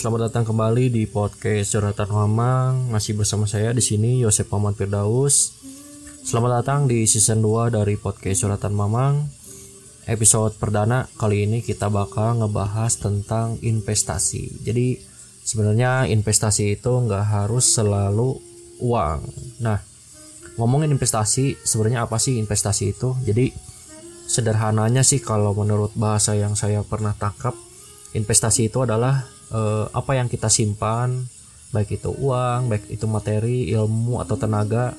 selamat datang kembali di podcast Curhatan Mamang. Masih bersama saya di sini Yosep Muhammad Firdaus. Selamat datang di season 2 dari podcast Curhatan Mamang. Episode perdana kali ini kita bakal ngebahas tentang investasi. Jadi sebenarnya investasi itu nggak harus selalu uang. Nah, ngomongin investasi, sebenarnya apa sih investasi itu? Jadi sederhananya sih kalau menurut bahasa yang saya pernah tangkap, investasi itu adalah eh, apa yang kita simpan baik itu uang baik itu materi ilmu atau tenaga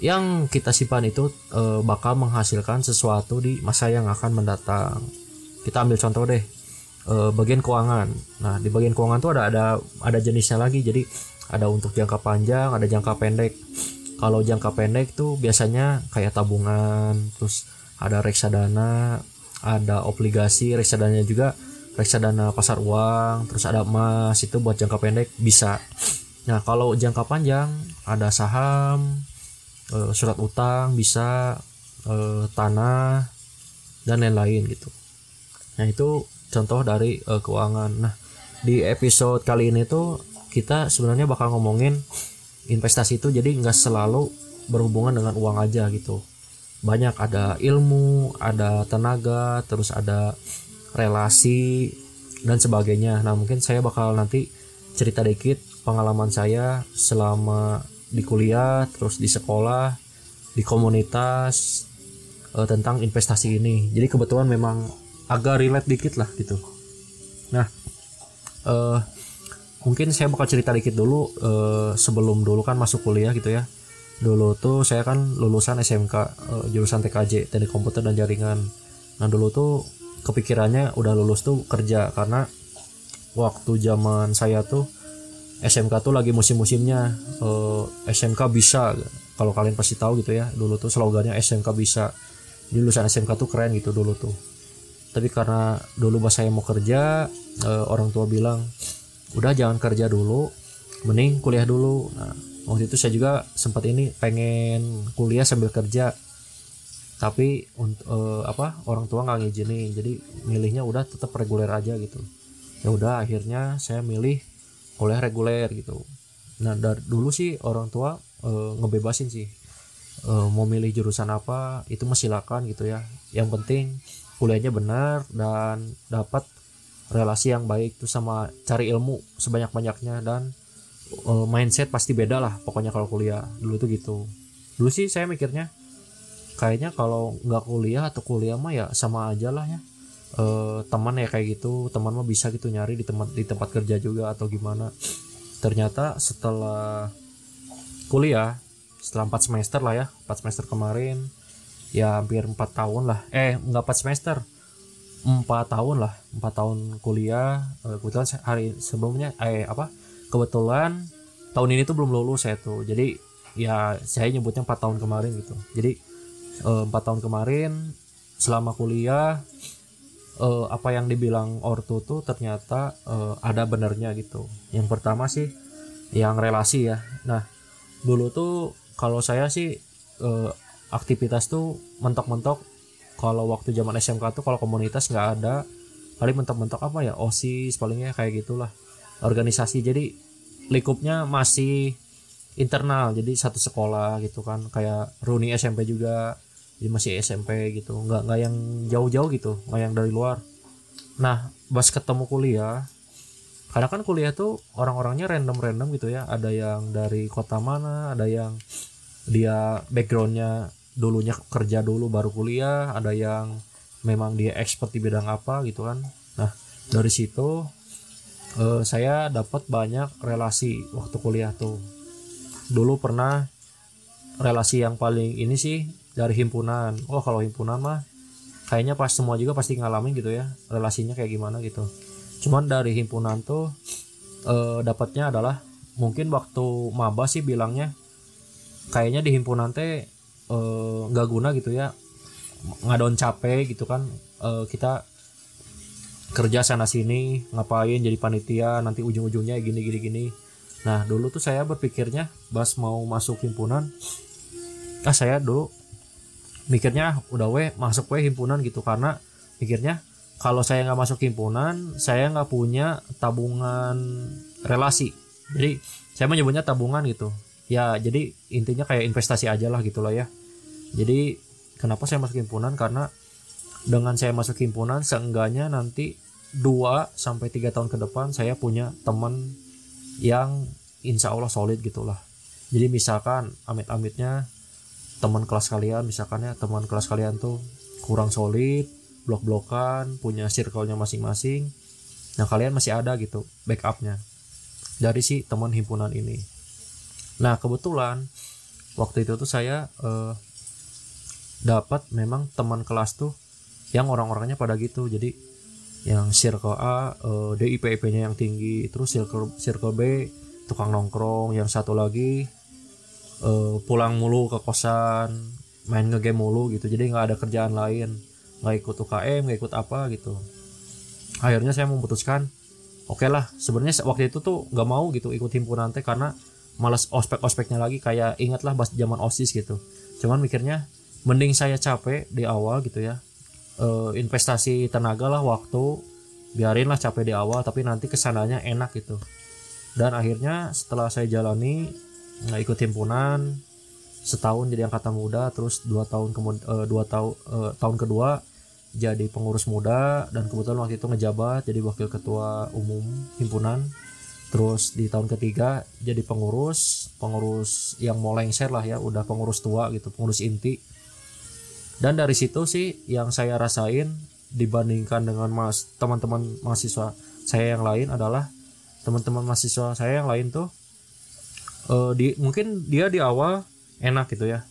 yang kita simpan itu eh, bakal menghasilkan sesuatu di masa yang akan mendatang. Kita ambil contoh deh eh, bagian keuangan. Nah di bagian keuangan tuh ada ada ada jenisnya lagi. Jadi ada untuk jangka panjang ada jangka pendek. Kalau jangka pendek tuh biasanya kayak tabungan terus ada reksadana ada obligasi reksadana juga reksadana pasar uang terus ada emas itu buat jangka pendek bisa. Nah kalau jangka panjang ada saham e, surat utang bisa e, tanah dan lain-lain gitu. Nah itu contoh dari e, keuangan. Nah di episode kali ini tuh kita sebenarnya bakal ngomongin investasi itu jadi nggak selalu berhubungan dengan uang aja gitu. Banyak ada ilmu ada tenaga terus ada relasi dan sebagainya. Nah, mungkin saya bakal nanti cerita dikit pengalaman saya selama di kuliah, terus di sekolah, di komunitas uh, tentang investasi ini. Jadi kebetulan memang agak relate dikit lah gitu. Nah, uh, mungkin saya bakal cerita dikit dulu uh, sebelum dulu kan masuk kuliah gitu ya. Dulu tuh saya kan lulusan SMK uh, jurusan TKJ Teknik Komputer dan Jaringan. Nah, dulu tuh kepikirannya udah lulus tuh kerja karena waktu zaman saya tuh SMK tuh lagi musim-musimnya uh, eh, SMK bisa kalau kalian pasti tahu gitu ya dulu tuh slogannya SMK bisa. Lulusan SMK tuh keren gitu dulu tuh. Tapi karena dulu pas saya mau kerja uh, orang tua bilang udah jangan kerja dulu mending kuliah dulu. Nah waktu itu saya juga sempat ini pengen kuliah sambil kerja tapi untuk uh, apa orang tua nggak ngizinin. Jadi milihnya udah tetap reguler aja gitu. Ya udah akhirnya saya milih kuliah reguler gitu. Nah dari dulu sih orang tua uh, ngebebasin sih. Uh, mau milih jurusan apa itu masih silakan gitu ya. Yang penting kuliahnya benar dan dapat relasi yang baik tuh sama cari ilmu sebanyak banyaknya dan uh, mindset pasti beda lah pokoknya kalau kuliah. Dulu tuh gitu. Dulu sih saya mikirnya kayaknya kalau nggak kuliah atau kuliah mah ya sama aja lah ya. E, teman ya kayak gitu teman mah bisa gitu nyari di tempat di tempat kerja juga atau gimana. Ternyata setelah kuliah setelah 4 semester lah ya 4 semester kemarin ya hampir 4 tahun lah. Eh nggak 4 semester 4 tahun lah 4 tahun kuliah. Eh, kebetulan hari sebelumnya eh apa kebetulan tahun ini tuh belum lulus saya tuh. Jadi ya saya nyebutnya 4 tahun kemarin gitu. Jadi empat tahun kemarin selama kuliah uh, apa yang dibilang ortu tuh ternyata uh, ada benernya gitu. Yang pertama sih yang relasi ya. Nah dulu tuh kalau saya sih uh, aktivitas tuh mentok-mentok. Kalau waktu zaman SMK tuh kalau komunitas nggak ada paling mentok-mentok apa ya? Osis palingnya kayak gitulah. Organisasi jadi lingkupnya masih internal. Jadi satu sekolah gitu kan kayak Runi SMP juga jadi masih SMP gitu. Nggak nggak yang jauh-jauh gitu. Nggak yang dari luar. Nah pas ketemu kuliah karena kan kuliah tuh orang-orangnya random-random gitu ya. Ada yang dari kota mana ada yang dia backgroundnya dulunya kerja dulu baru kuliah ada yang memang dia expert di bidang apa gitu kan. Nah dari situ eh, saya dapat banyak relasi waktu kuliah tuh. Dulu pernah relasi yang paling ini sih dari himpunan. Oh kalau himpunan mah kayaknya pas semua juga pasti ngalamin gitu ya relasinya kayak gimana gitu. Cuman dari himpunan tuh e, dapatnya adalah mungkin waktu maba sih bilangnya kayaknya di himpunan teh eh, nggak guna gitu ya. Ngadon capek gitu kan e, kita kerja sana sini ngapain jadi panitia nanti ujung-ujungnya gini gini gini. Nah dulu tuh saya berpikirnya pas mau masuk himpunan ah saya dulu mikirnya udah weh masuk weh himpunan gitu. Karena mikirnya kalau saya nggak masuk himpunan saya nggak punya tabungan relasi. Jadi saya menyebutnya tabungan gitu. Ya jadi intinya kayak investasi aja lah gitu lah ya. Jadi kenapa saya masuk himpunan? Karena dengan saya masuk himpunan seenggaknya nanti 2 sampai tiga tahun ke depan saya punya teman yang insya Allah solid gitulah jadi misalkan amit-amitnya teman kelas kalian misalkan ya teman kelas kalian tuh kurang solid blok-blokan punya circle-nya masing-masing. Nah kalian masih ada gitu backupnya dari si teman himpunan ini. Nah kebetulan waktu itu tuh saya eh, dapat memang teman kelas tuh yang orang-orangnya pada gitu. Jadi yang circle A eh, DIPP-nya yang tinggi terus circle circle B tukang nongkrong yang satu lagi uh, pulang mulu ke kosan main ngegame mulu gitu. Jadi nggak ada kerjaan lain. Nggak ikut UKM nggak ikut apa gitu. Akhirnya saya memutuskan oke okay lah sebenarnya waktu itu tuh nggak mau gitu ikut himpunan teh karena malas ospek ospeknya lagi. Kayak ingatlah pas zaman osis gitu. Cuman mikirnya mending saya capek di awal gitu ya. Uh, investasi tenaga lah waktu biarin lah capek di awal tapi nanti ke sananya enak gitu. Dan akhirnya setelah saya jalani nggak ikut himpunan setahun jadi angkatan muda terus dua tahun kemudian uh, dua tahun uh, tahun kedua jadi pengurus muda dan kebetulan waktu itu ngejabat jadi wakil ketua umum himpunan. Terus di tahun ketiga jadi pengurus pengurus yang mau lengser lah ya udah pengurus tua gitu pengurus inti. Dan dari situ sih yang saya rasain dibandingkan dengan mas teman-teman mahasiswa saya yang lain adalah teman-teman mahasiswa saya yang lain tuh uh, di mungkin dia di awal enak gitu ya.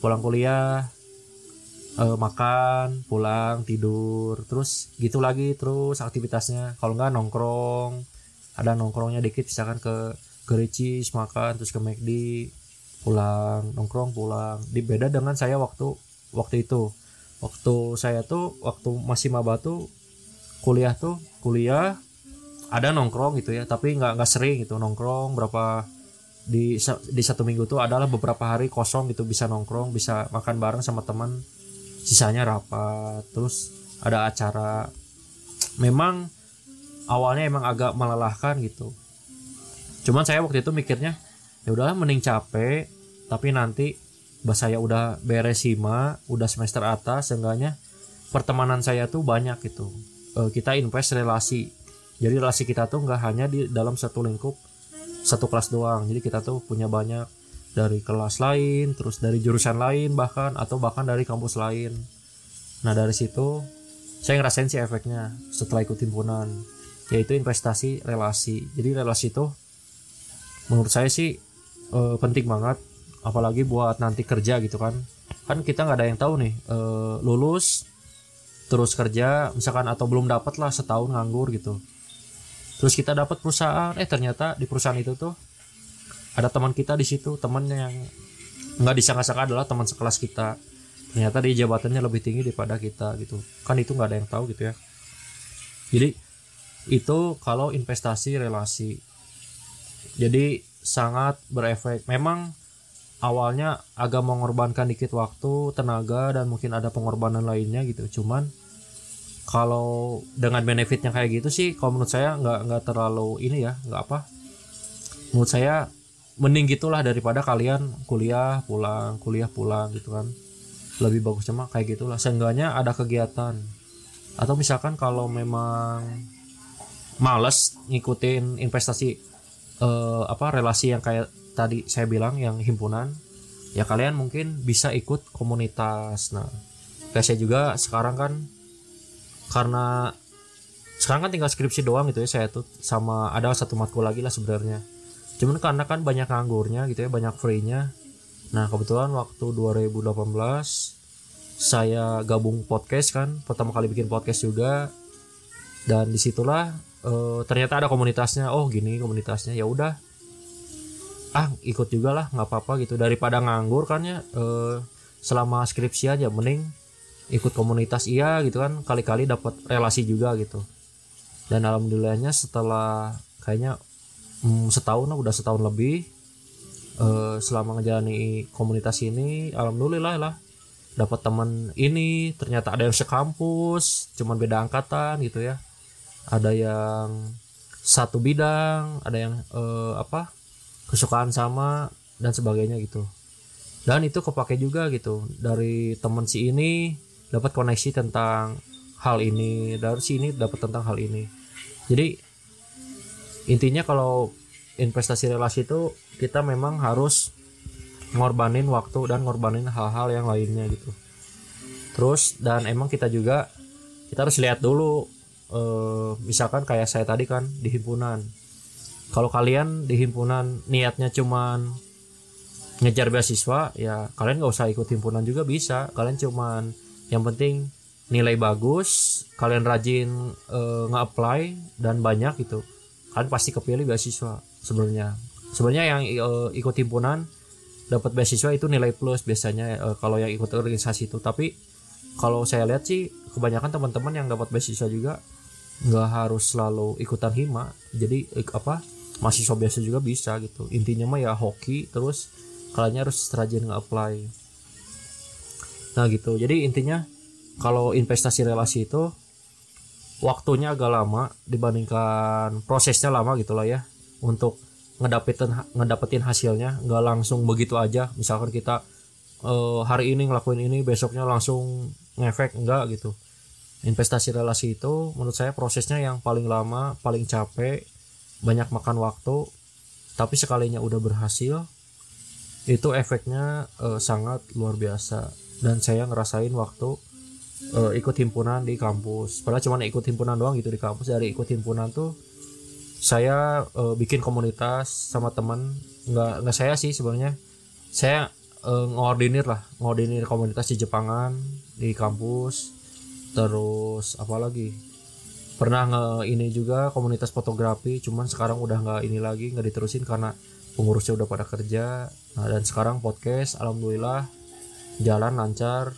Pulang kuliah uh, makan pulang tidur terus gitu lagi terus aktivitasnya. Kalau nggak nongkrong ada nongkrongnya dikit misalkan ke Gericis makan terus ke McD pulang nongkrong pulang. Di beda dengan saya waktu waktu itu. Waktu saya tuh waktu masih maba tuh kuliah tuh kuliah ada nongkrong gitu ya. Tapi nggak nggak sering gitu nongkrong berapa di di satu minggu tuh adalah beberapa hari kosong gitu bisa nongkrong bisa makan bareng sama teman. Sisanya rapat terus ada acara. Memang awalnya emang agak melelahkan gitu. Cuman saya waktu itu mikirnya ya udah mending capek tapi nanti bahas saya udah beres sima udah semester atas seenggaknya pertemanan saya tuh banyak gitu. E, kita invest relasi. Jadi relasi kita tuh nggak hanya di dalam satu lingkup satu kelas doang. Jadi kita tuh punya banyak dari kelas lain terus dari jurusan lain bahkan atau bahkan dari kampus lain. Nah dari situ saya ngerasain sih efeknya setelah ikut himpunan yaitu investasi relasi. Jadi relasi itu menurut saya sih e, penting banget apalagi buat nanti kerja gitu kan. Kan kita nggak ada yang tahu nih e, lulus terus kerja misalkan atau belum dapat lah setahun nganggur gitu terus kita dapat perusahaan eh ternyata di perusahaan itu tuh ada teman kita di situ teman yang nggak disangka-sangka adalah teman sekelas kita. Ternyata di jabatannya lebih tinggi daripada kita gitu. Kan itu nggak ada yang tahu gitu ya. Jadi itu kalau investasi relasi. Jadi sangat berefek. Memang awalnya agak mengorbankan dikit waktu, tenaga dan mungkin ada pengorbanan lainnya gitu. Cuman kalau dengan benefitnya kayak gitu sih, kalau menurut saya nggak nggak terlalu ini ya, nggak apa. Menurut saya mending gitulah daripada kalian kuliah pulang, kuliah pulang gitu kan. Lebih bagus cuma kayak gitulah. Seenggaknya ada kegiatan. Atau misalkan kalau memang males ngikutin investasi eh, apa relasi yang kayak tadi saya bilang yang himpunan ya kalian mungkin bisa ikut komunitas nah kayak saya juga sekarang kan karena sekarang kan tinggal skripsi doang gitu ya saya tuh sama ada satu matkul lagi lah sebenarnya. Cuman karena kan banyak nganggurnya gitu ya banyak free-nya. Nah kebetulan waktu 2018 saya gabung podcast kan pertama kali bikin podcast juga. Dan di situlah e, ternyata ada komunitasnya oh gini komunitasnya ya udah. Ah ikut juga lah nggak apa-apa gitu. Daripada nganggur kan ya eh, selama skripsi aja mending ikut komunitas iya gitu kan kali-kali dapat relasi juga gitu. Dan alhamdulillahnya setelah kayaknya hmm, setahun udah setahun lebih eh, selama ngejalani komunitas ini alhamdulillah lah dapat teman ini ternyata ada yang sekampus cuman beda angkatan gitu ya. Ada yang satu bidang ada yang eh, apa kesukaan sama dan sebagainya gitu. Dan itu kepake juga gitu dari teman si ini dapat koneksi tentang hal ini dari sini dapat tentang hal ini. Jadi intinya kalau investasi relasi itu kita memang harus ngorbanin waktu dan ngorbanin hal-hal yang lainnya gitu. Terus dan emang kita juga kita harus lihat dulu eh, misalkan kayak saya tadi kan di himpunan. Kalau kalian di himpunan niatnya cuman ngejar beasiswa ya kalian nggak usah ikut himpunan juga bisa. Kalian cuman yang penting nilai bagus kalian rajin uh, nge-apply dan banyak gitu. Kalian pasti kepilih beasiswa sebenarnya. Sebenarnya yang uh, ikut himpunan dapat beasiswa itu nilai plus biasanya uh, kalau yang ikut organisasi itu. Tapi kalau saya lihat sih kebanyakan teman-teman yang dapat beasiswa juga nggak harus selalu ikutan hima. Jadi apa mahasiswa biasa juga bisa gitu. Intinya mah ya hoki terus kalian harus rajin nge-apply nah gitu. Jadi intinya kalau investasi relasi itu waktunya agak lama dibandingkan prosesnya lama gitulah ya. Untuk ngedapetin ngedapetin hasilnya nggak langsung begitu aja. Misalkan kita uh, hari ini ngelakuin ini besoknya langsung ngefek enggak gitu. Investasi relasi itu menurut saya prosesnya yang paling lama paling capek banyak makan waktu tapi sekalinya udah berhasil itu efeknya uh, sangat luar biasa dan saya ngerasain waktu uh, ikut himpunan di kampus. Padahal cuma ikut himpunan doang gitu di kampus. Dari ikut himpunan tuh saya uh, bikin komunitas sama teman. Nggak nggak saya sih sebenarnya. Saya uh, ngordinir lah. Ngordinir komunitas di Jepangan di kampus. Terus apalagi pernah nge ini juga komunitas fotografi. Cuman sekarang udah nggak ini lagi nggak diterusin karena pengurusnya udah pada kerja. Nah dan sekarang podcast alhamdulillah jalan lancar.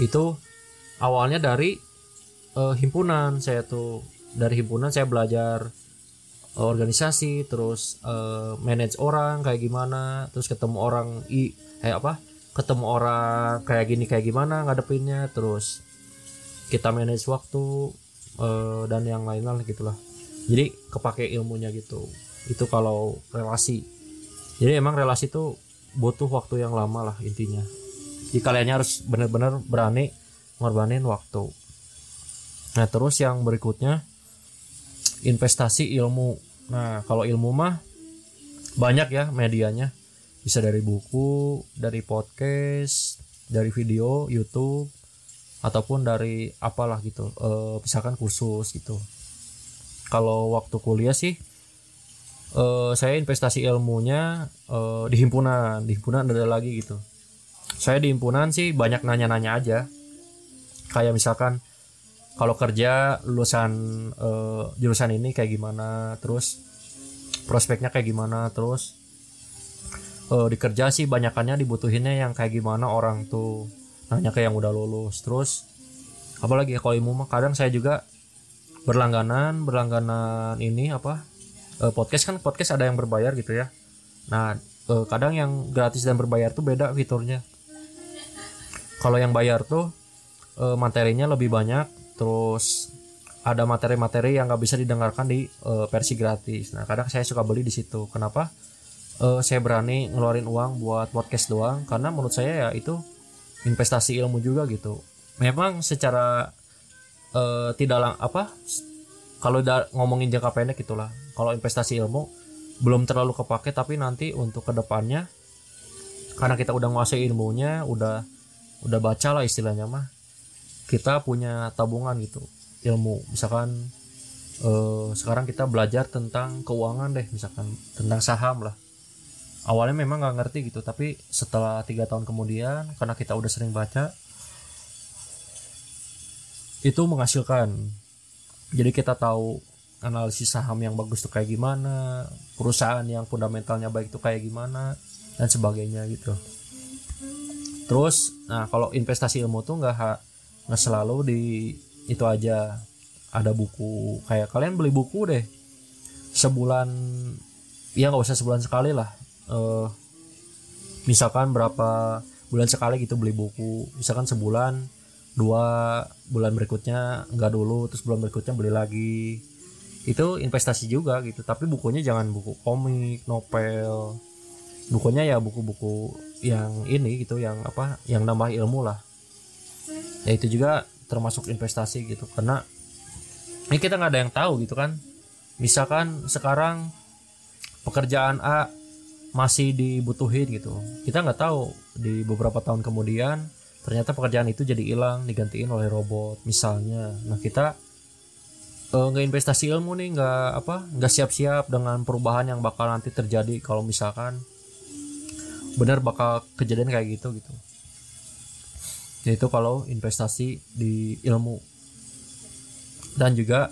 Itu awalnya dari uh, himpunan. Saya tuh dari himpunan saya belajar uh, organisasi terus uh, manage orang kayak gimana terus ketemu orang i kayak apa ketemu orang kayak gini kayak gimana ngadepinnya terus kita manage waktu uh, dan yang lain-lain gitulah. Jadi kepake ilmunya gitu. Itu kalau relasi. Jadi emang relasi itu butuh waktu yang lama lah intinya. Jadi kalian harus benar-benar berani ngorbanin waktu. Nah terus yang berikutnya investasi ilmu. Nah kalau ilmu mah banyak ya medianya. Bisa dari buku dari podcast dari video YouTube ataupun dari apalah gitu e, misalkan kursus gitu. Kalau waktu kuliah sih e, saya investasi ilmunya e, di himpunan. Di himpunan ada lagi gitu. Saya di himpunan sih banyak nanya-nanya aja. Kayak misalkan kalau kerja lulusan uh, jurusan ini kayak gimana terus prospeknya kayak gimana terus uh, di kerja sih banyakannya dibutuhinnya yang kayak gimana orang tuh nanya ke yang udah lulus. Terus apalagi ya kalau ilmu mah kadang saya juga berlangganan berlangganan ini apa uh, podcast kan podcast ada yang berbayar gitu ya nah uh, kadang yang gratis dan berbayar tuh beda fiturnya kalau yang bayar tuh uh, materinya lebih banyak terus ada materi-materi yang nggak bisa didengarkan di uh, versi gratis. Nah kadang saya suka beli di situ. Kenapa? Uh, saya berani ngeluarin uang buat podcast doang karena menurut saya ya itu investasi ilmu juga gitu. Memang secara uh, tidak lang apa kalau udah ngomongin jangka pendek itulah. Kalau investasi ilmu belum terlalu kepake tapi nanti untuk ke depannya karena kita udah nguasai ilmunya, udah udah baca lah istilahnya mah kita punya tabungan gitu ilmu misalkan eh, sekarang kita belajar tentang keuangan deh misalkan tentang saham lah awalnya memang nggak ngerti gitu tapi setelah tiga tahun kemudian karena kita udah sering baca itu menghasilkan jadi kita tahu analisis saham yang bagus tuh kayak gimana perusahaan yang fundamentalnya baik tuh kayak gimana dan sebagainya gitu. Terus nah kalau investasi ilmu tuh nggak nggak selalu di itu aja. Ada buku kayak kalian beli buku deh. Sebulan ya nggak usah sebulan sekali lah. Uh, misalkan berapa bulan sekali gitu beli buku. Misalkan sebulan dua bulan berikutnya nggak dulu terus bulan berikutnya beli lagi. Itu investasi juga gitu tapi bukunya jangan buku komik novel. Bukunya ya buku-buku yang ini gitu yang apa yang nambah ilmu lah. Ya itu juga termasuk investasi gitu karena ini kita nggak ada yang tahu gitu kan. Misalkan sekarang pekerjaan A masih dibutuhin gitu. Kita nggak tahu di beberapa tahun kemudian ternyata pekerjaan itu jadi hilang digantiin oleh robot misalnya. Nah kita uh, nggak investasi ilmu nih nggak apa nggak siap-siap dengan perubahan yang bakal nanti terjadi kalau misalkan benar bakal kejadian kayak gitu gitu. Yaitu kalau investasi di ilmu. Dan juga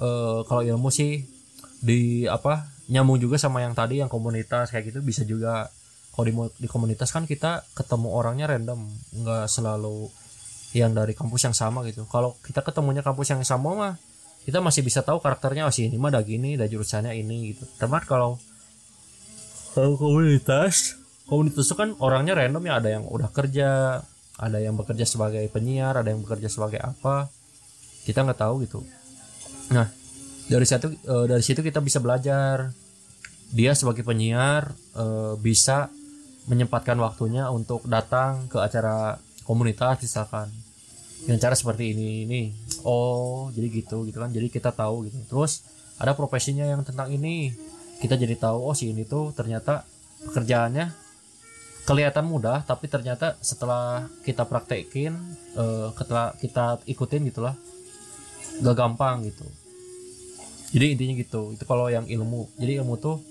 uh, kalau ilmu sih di apa nyambung juga sama yang tadi yang komunitas kayak gitu bisa juga kalau di, di komunitas kan kita ketemu orangnya random nggak selalu yang dari kampus yang sama gitu. Kalau kita ketemunya kampus yang sama mah kita masih bisa tahu karakternya oh si ini mah ada gini ada jurusannya ini gitu. Teman kalau kalau komunitas komunitas itu kan orangnya random ya ada yang udah kerja ada yang bekerja sebagai penyiar ada yang bekerja sebagai apa kita nggak tahu gitu. Nah dari situ uh, dari situ kita bisa belajar. Dia sebagai penyiar uh, bisa menyempatkan waktunya untuk datang ke acara komunitas misalkan. Dengan cara seperti ini ini. Oh jadi gitu gitu kan. Jadi kita tahu gitu. Terus ada profesinya yang tentang ini. Kita jadi tahu oh si ini tuh ternyata pekerjaannya kelihatan mudah tapi ternyata setelah kita praktekin setelah kita ikutin gitulah gak gampang gitu. Jadi intinya gitu itu kalau yang ilmu. Jadi ilmu tuh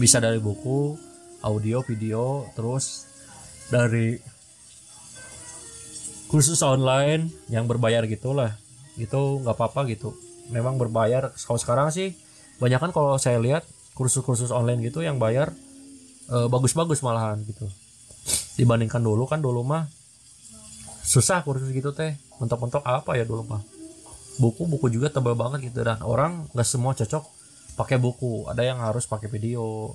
bisa dari buku audio video terus dari kursus online yang berbayar gitulah. Itu nggak apa-apa gitu. Memang berbayar. Kalau sekarang sih banyak kan kalau saya lihat kursus-kursus online gitu yang bayar bagus bagus-bagus malahan gitu. Dibandingkan dulu kan dulu mah susah kursus gitu teh. Mentok-mentok apa ya dulu mah? Buku-buku juga tebal banget gitu. Dan orang nggak semua cocok pakai buku. Ada yang harus pakai video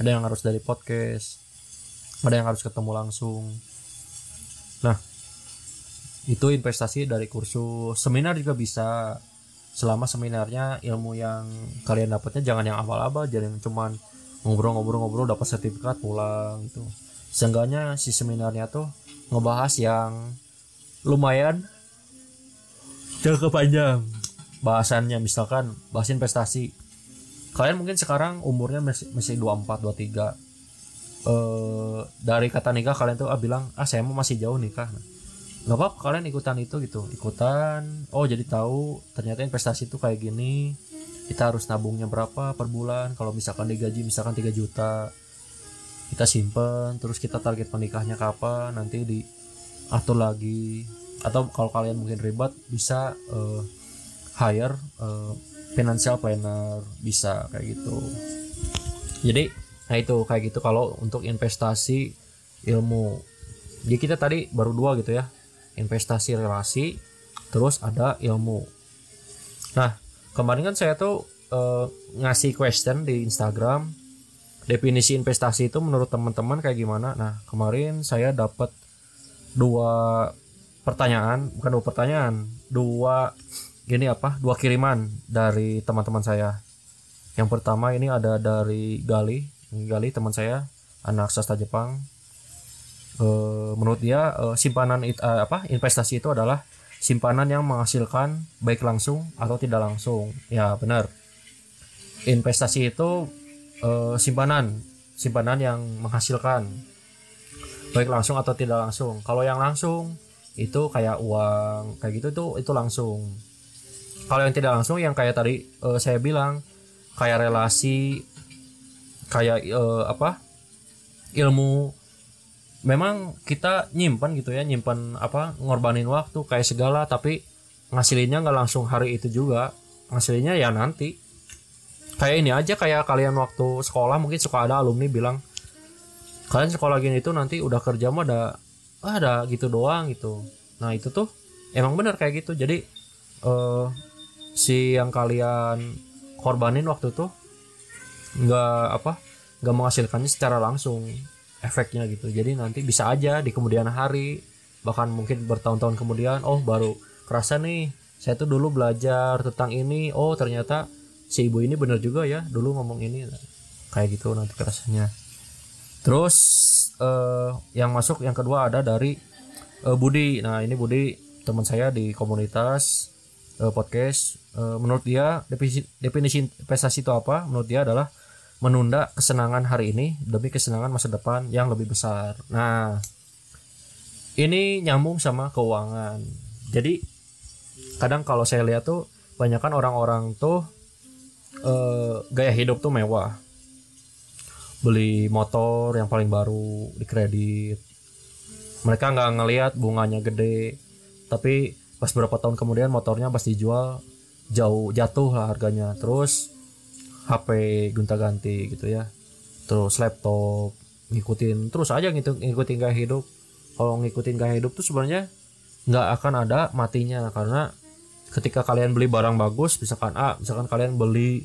ada yang harus dari podcast. Ada yang harus ketemu langsung. Nah itu investasi dari kursus. Seminar juga bisa. Selama seminarnya ilmu yang kalian dapatnya jangan yang awal-awal jangan cuman ngobrol-ngobrol-ngobrol dapat sertifikat pulang itu seenggaknya si seminarnya tuh ngebahas yang lumayan jangka panjang. Bahasannya misalkan bahas investasi kalian mungkin sekarang umurnya masih masih 24 23 eh dari kata nikah kalian tuh ah bilang ah saya mau masih jauh nikah. Nah, nggak apa kalian ikutan itu gitu. Ikutan oh jadi tahu ternyata investasi itu kayak gini. Kita harus nabungnya berapa per bulan? Kalau misalkan digaji misalkan 3 juta. Kita simpen terus kita target menikahnya kapan? Nanti diatur lagi. Atau kalau kalian mungkin ribet bisa uh, hire uh, financial planner bisa kayak gitu. Jadi nah itu kayak gitu. Kalau untuk investasi ilmu jadi kita tadi baru dua gitu ya. Investasi relasi terus ada ilmu. Nah kemarin kan saya tuh uh, ngasih question di Instagram definisi investasi itu menurut teman-teman kayak gimana? Nah kemarin saya dapat dua pertanyaan bukan dua pertanyaan dua gini apa dua kiriman dari teman-teman saya. Yang pertama ini ada dari Gali. Gali teman saya anak sastra Jepang. E, menurut dia e, simpanan it, e, apa investasi itu adalah simpanan yang menghasilkan baik langsung atau tidak langsung. Ya benar. Investasi itu e, simpanan simpanan yang menghasilkan baik langsung atau tidak langsung. Kalau yang langsung itu kayak uang kayak gitu tuh itu langsung kalau yang tidak langsung yang kayak tadi uh, saya bilang kayak relasi kayak uh, apa ilmu memang kita nyimpan gitu ya nyimpan apa ngorbanin waktu kayak segala tapi ngasilinnya nggak langsung hari itu juga. Ngasilinnya ya nanti. Kayak ini aja kayak kalian waktu sekolah mungkin suka ada alumni bilang kalian sekolah gini itu nanti udah kerja mah ada ada gitu doang gitu. Nah itu tuh emang bener kayak gitu. Jadi uh, si yang kalian korbanin waktu itu nggak apa nggak menghasilkannya secara langsung efeknya gitu. Jadi nanti bisa aja di kemudian hari bahkan mungkin bertahun-tahun kemudian oh baru kerasa nih saya tuh dulu belajar tentang ini oh ternyata si ibu ini bener juga ya dulu ngomong ini kayak gitu nanti kerasanya. Terus uh, yang masuk yang kedua ada dari uh, Budi. Nah ini Budi teman saya di komunitas uh, podcast uh, menurut dia definisi, definisi investasi itu apa? Menurut dia adalah menunda kesenangan hari ini demi kesenangan masa depan yang lebih besar. Nah ini nyambung sama keuangan. Jadi kadang kalau saya lihat tuh banyak kan orang-orang tuh uh, gaya hidup tuh mewah. Beli motor yang paling baru di kredit. Mereka nggak ngelihat bunganya gede. Tapi pas beberapa tahun kemudian motornya pasti dijual jauh jatuh lah harganya. Terus HP gonta-ganti gitu ya. Terus laptop ngikutin terus aja gitu ngikutin gaya hidup. Kalau ngikutin gaya hidup tuh sebenarnya nggak akan ada matinya karena ketika kalian beli barang bagus misalkan A misalkan kalian beli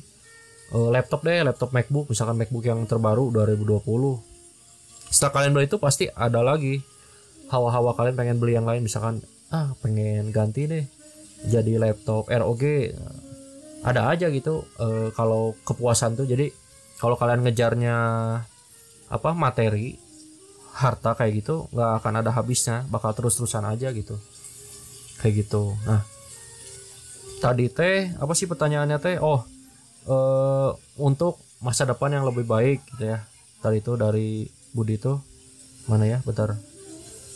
uh, laptop deh laptop MacBook misalkan MacBook yang terbaru 2020 setelah kalian beli itu pasti ada lagi hawa-hawa kalian pengen beli yang lain misalkan ah pengen ganti deh. Jadi laptop ROG ada aja gitu uh, kalau kepuasan tuh. Jadi kalau kalian ngejarnya apa materi harta kayak gitu nggak akan ada habisnya. Bakal terus-terusan aja gitu. Kayak gitu. Nah tadi teh apa sih pertanyaannya teh? Oh uh, untuk masa depan yang lebih baik gitu ya. Tadi itu dari Budi itu mana ya? Bentar.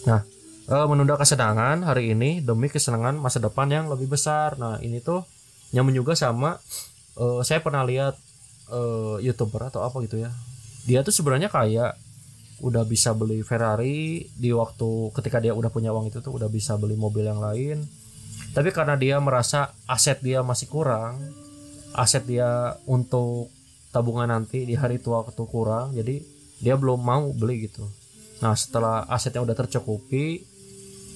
Nah uh, menunda kesenangan hari ini demi kesenangan masa depan yang lebih besar. Nah ini tuh nyambung juga sama uh, saya pernah lihat uh, youtuber atau apa gitu ya. Dia tuh sebenarnya kayak udah bisa beli Ferrari di waktu ketika dia udah punya uang itu tuh udah bisa beli mobil yang lain. Tapi karena dia merasa aset dia masih kurang aset dia untuk tabungan nanti di hari tua waktu kurang jadi dia belum mau beli gitu. Nah setelah asetnya udah tercukupi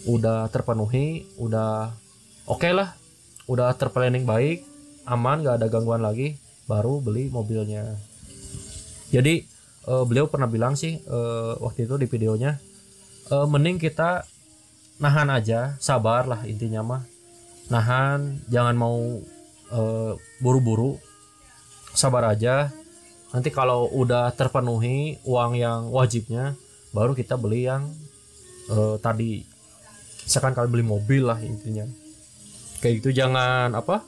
udah terpenuhi udah oke okay lah. Udah terplanning baik aman gak ada gangguan lagi baru beli mobilnya. Jadi uh, beliau pernah bilang sih uh, waktu itu di videonya uh, mending kita nahan aja sabar lah intinya mah. Nahan jangan mau buru buru-buru. Sabar aja. Nanti kalau udah terpenuhi uang yang wajibnya baru kita beli yang uh, tadi misalkan kalian beli mobil lah intinya. Kayak gitu jangan apa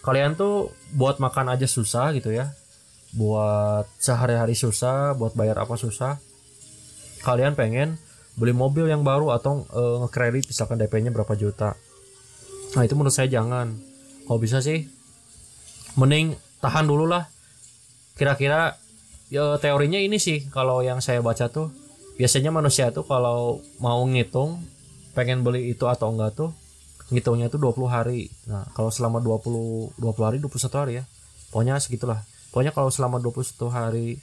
kalian tuh buat makan aja susah gitu ya. Buat sehari-hari susah buat bayar apa susah. Kalian pengen beli mobil yang baru atau uh, ngekredit misalkan DP-nya berapa juta. Nah itu menurut saya jangan. Kalau bisa sih mending tahan dulu lah. Kira-kira ya teorinya ini sih kalau yang saya baca tuh. Biasanya manusia tuh kalau mau ngitung pengen beli itu atau enggak tuh ngitungnya itu 20 hari. Nah kalau selama 20 20 hari 21 hari ya. Pokoknya segitulah. Pokoknya kalau selama 21 hari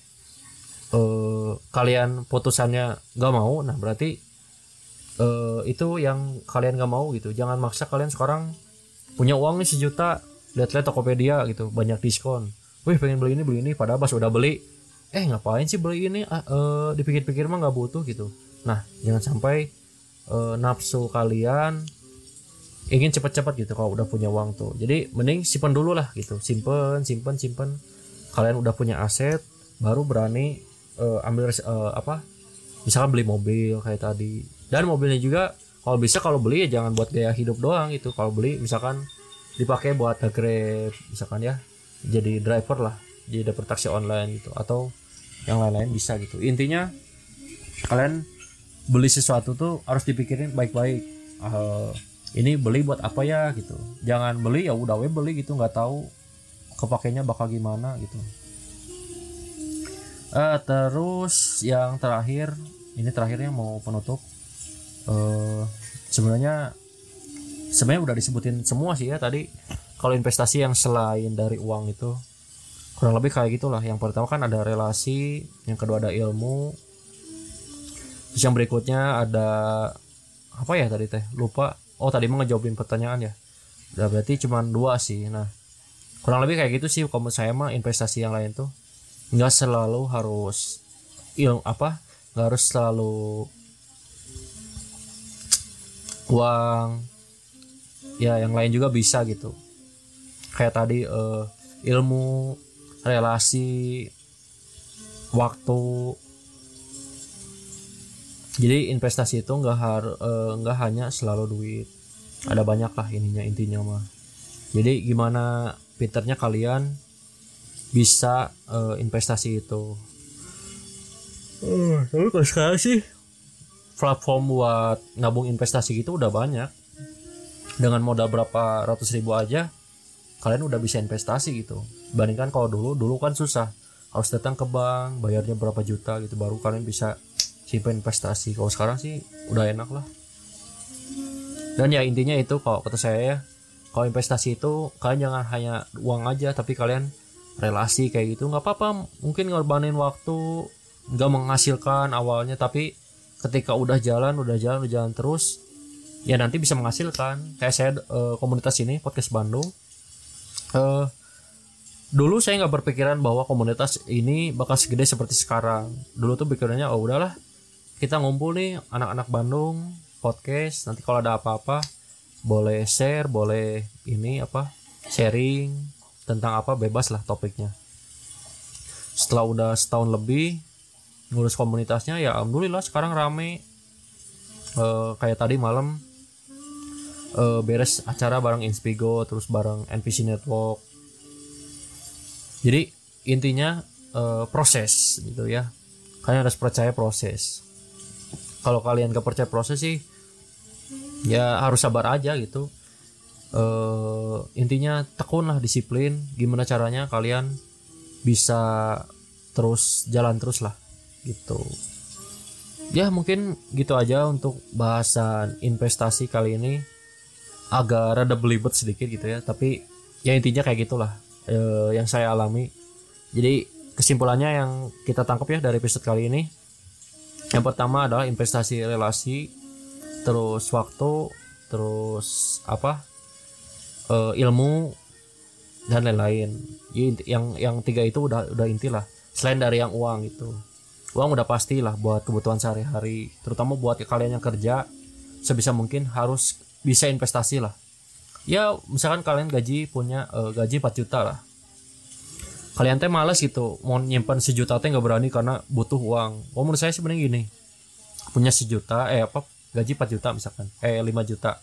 eh, kalian putusannya nggak mau nah berarti eh, itu yang kalian nggak mau gitu. Jangan maksa kalian sekarang punya uang nih sejuta lihat-lihat Tokopedia gitu banyak diskon. Wih pengen beli ini beli ini padahal pas udah beli eh ngapain sih beli ini? Ah, uh, dipikir-pikir mah nggak butuh gitu. Nah jangan sampai uh, nafsu kalian ingin cepat-cepat gitu kalau udah punya uang tuh. Jadi mending simpen dulu lah gitu. Simpen simpen simpen. Kalian udah punya aset baru berani uh, ambil uh, apa? Misalkan beli mobil kayak tadi. Dan mobilnya juga kalau bisa kalau beli ya jangan buat gaya hidup doang itu kalau beli misalkan dipakai buat grab misalkan ya jadi driver lah. Jadi dapat taksi online gitu. Atau yang lain-lain bisa gitu. Intinya kalian beli sesuatu tuh harus dipikirin baik-baik. Uh, ini beli buat apa ya gitu. Jangan beli ya udah we beli gitu nggak tahu kepakainya bakal gimana gitu. Uh, terus yang terakhir ini terakhirnya mau penutup. Uh, sebenarnya sebenarnya udah disebutin semua sih ya tadi. Kalau investasi yang selain dari uang itu kurang lebih kayak gitulah. Yang pertama kan ada relasi yang kedua ada ilmu terus yang berikutnya ada apa ya tadi teh? Lupa. Oh tadi mau ngejawabin pertanyaan ya. Udah berarti cuma dua sih. Nah kurang lebih kayak gitu sih. Kalau saya mah investasi yang lain tuh nggak selalu harus ilmu apa? Nggak harus selalu uang. Ya yang lain juga bisa gitu. Kayak tadi uh, ilmu relasi waktu jadi investasi itu nggak harus nggak hanya selalu duit. Ada banyak lah ininya intinya mah. Jadi gimana pinternya kalian bisa uh, investasi itu? Uh, tapi kalau sekarang sih platform buat nabung investasi gitu udah banyak. Dengan modal berapa ratus ribu aja kalian udah bisa investasi gitu. Bandingkan kalau dulu dulu kan susah. Harus datang ke bank bayarnya berapa juta gitu baru kalian bisa simpan investasi kalau sekarang sih udah enak lah. Dan ya intinya itu kalau kata saya ya kalau investasi itu kalian jangan hanya uang aja tapi kalian relasi kayak gitu. Nggak apa-apa mungkin ngorbanin waktu nggak menghasilkan awalnya tapi ketika udah jalan udah jalan udah jalan terus ya nanti bisa menghasilkan. Kayak saya uh, komunitas ini podcast Bandung uh, dulu saya nggak berpikiran bahwa komunitas ini bakal segede seperti sekarang. Dulu tuh pikirannya oh udahlah kita ngumpul nih anak-anak Bandung podcast. Nanti kalau ada apa-apa boleh share boleh ini apa sharing tentang apa bebas lah topiknya. Setelah udah setahun lebih ngurus komunitasnya ya alhamdulillah sekarang rame. Uh, kayak tadi malam uh, beres acara bareng Inspigo terus bareng NPC Network. Jadi intinya uh, proses gitu ya. Kalian harus percaya proses kalau kalian gak percaya proses sih ya harus sabar aja gitu. Uh, intinya tekun lah disiplin gimana caranya kalian bisa terus jalan terus lah gitu. Ya mungkin gitu aja untuk bahasan investasi kali ini. Agak rada belibet sedikit gitu ya tapi ya intinya kayak gitulah eh, yang saya alami. Jadi kesimpulannya yang kita tangkap ya dari episode kali ini yang pertama adalah investasi relasi terus waktu terus apa eh, ilmu dan lain-lain. Yang yang tiga itu udah udah inti lah. Selain dari yang uang itu. Uang udah pasti lah buat kebutuhan sehari-hari terutama buat kalian yang kerja sebisa mungkin harus bisa investasi lah. Ya misalkan kalian gaji punya uh, gaji 4 juta lah kalian teh males gitu. Mau nyimpan sejuta teh nggak berani karena butuh uang. Oh menurut saya sebenarnya gini. Punya sejuta eh apa gaji 4 juta misalkan. Eh 5 juta.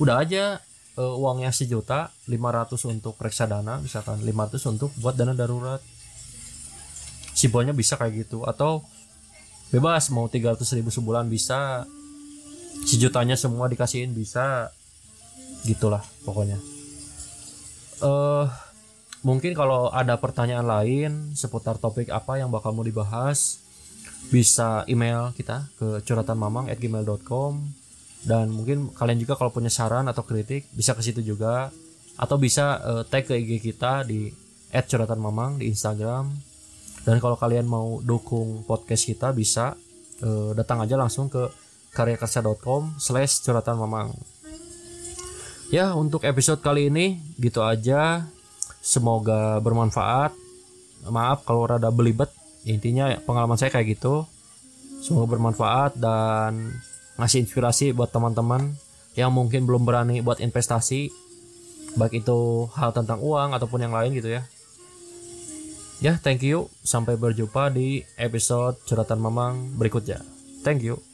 Udah aja uh, uangnya sejuta 500 untuk reksadana misalkan 500 untuk buat dana darurat. Simpelnya bisa kayak gitu. Atau bebas mau 300 ribu sebulan bisa. Sejutanya semua dikasihin bisa. Gitulah pokoknya. Eh uh, mungkin kalau ada pertanyaan lain seputar topik apa yang bakal mau dibahas bisa email kita ke curhatanmamang@gmail.com dan mungkin kalian juga kalau punya saran atau kritik bisa ke situ juga. Atau bisa uh, tag ke IG kita di @curhatanmamang di Instagram. Dan kalau kalian mau dukung podcast kita bisa uh, datang aja langsung ke karyakarsa.com slash curhatan mamang ya untuk episode kali ini gitu aja semoga bermanfaat. Maaf kalau rada belibet. Intinya pengalaman saya kayak gitu. Semoga bermanfaat dan ngasih inspirasi buat teman-teman yang mungkin belum berani buat investasi. Baik itu hal tentang uang ataupun yang lain gitu ya. Ya thank you. Sampai berjumpa di episode curhatan mamang berikutnya. Thank you